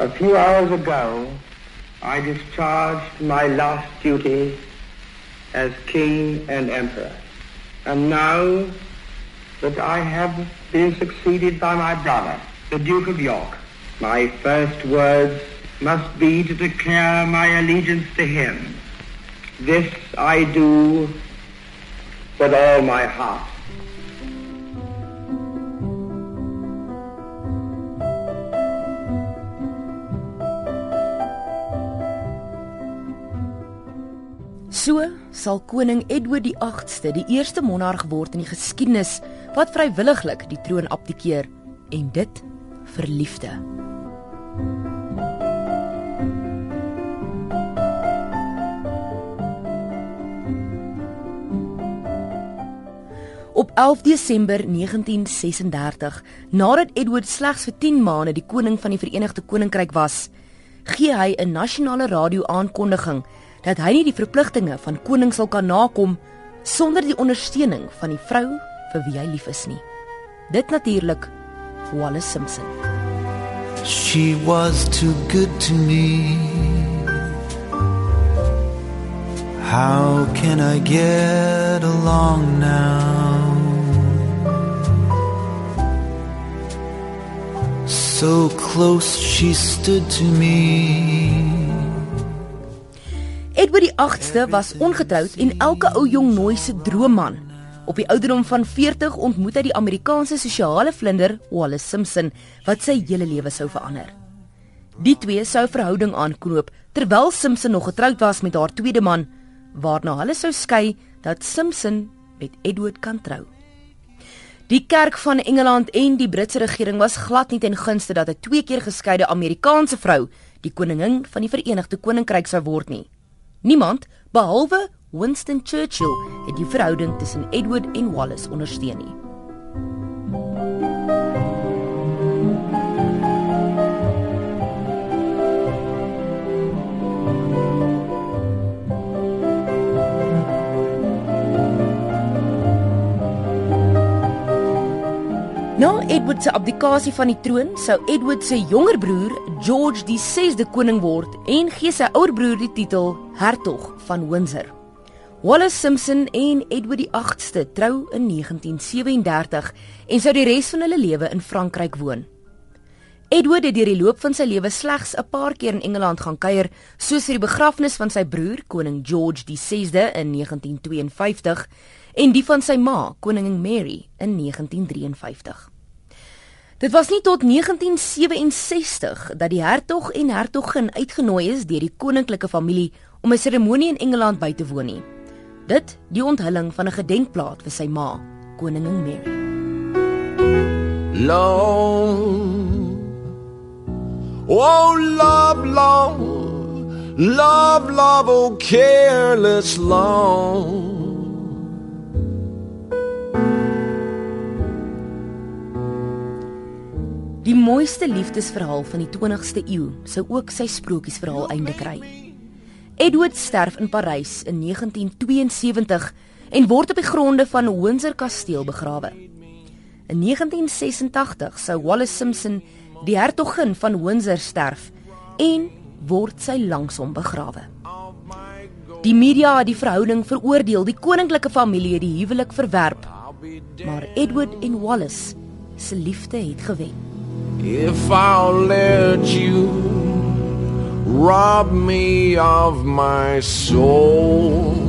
A few hours ago, I discharged my last duty as king and emperor. And now that I have been succeeded by my brother, the Duke of York, my first words must be to declare my allegiance to him. This I do with all my heart. So sal koning Edward die 8ste die eerste monarg word in die geskiedenis wat vrywilliglik die troon abdikeer en dit vir liefde. Op 11 Desember 1936, nadat Edward slegs vir 10 maande die koning van die Verenigde Koninkryk was, gee hy 'n nasionale radio-aankondiging dat hy nie die verpligtinge van koning sal kan nakom sonder die ondersteuning van die vrou vir wie hy lief is nie. Dit natuurlik Wallace Simpson. She was too good to me. How can I get along now? So close she stood to me. Edward die 8ste was ongetroud en elke ou jong nooi se droomman. Op die ouderdom van 40 ontmoet hy die Amerikaanse sosiale vlinder Wallace Simpson wat sy hele lewe sou verander. Die twee sou 'n verhouding aanknoop terwyl Simpson nog getroud was met haar tweede man, waarna hulle sou skei dat Simpson met Edward kan trou. Die kerk van Engeland en die Britse regering was glad nie ten gunste dat 'n twee keer geskeide Amerikaanse vrou die koningin van die Verenigde Koninkryk sou word nie. Niemand behalwe Winston Churchill het die verhouding tussen Edward en Wallace ondersteun nie. Na Edward se abdikasie van die troon, sou Edward se jonger broer, George die 6de koning word en gee sy ouer broer die titel Hertog van Windsor. Wallace Simpson en Edward die 8ste trou in 1937 en sou die res van hulle lewe in Frankryk woon. Edward het deur die loop van sy lewe slegs 'n paar keer in Engeland gaan kuier, soos vir die begrafnis van sy broer, koning George die 6de in 1952 en die van sy ma, koningin Mary, in 1953. Dit was nie tot 1967 dat die hertog en hertogin uitgenooi is deur die koninklike familie om 'n seremonie in Engeland by te woon nie. Dit die onthulling van 'n gedenkplaat vir sy ma, koningin Mary. Long Oh love long Love love oh careless long Die mooiste liefdesverhaal van die 20ste eeu sou ook sy sprokiesverhaal einde kry. Edward sterf in Parys in 1972 en word op die gronde van Windsor Kasteel begrawe. In 1986 sou Wallace Simpson, die hertogin van Windsor, sterf en word sy langs hom begrawe. Die media het die verhouding veroordeel, die koninklike familie het die huwelik verwerp, maar Edward en Wallace se liefde het gewen. If I'll let you rob me of my soul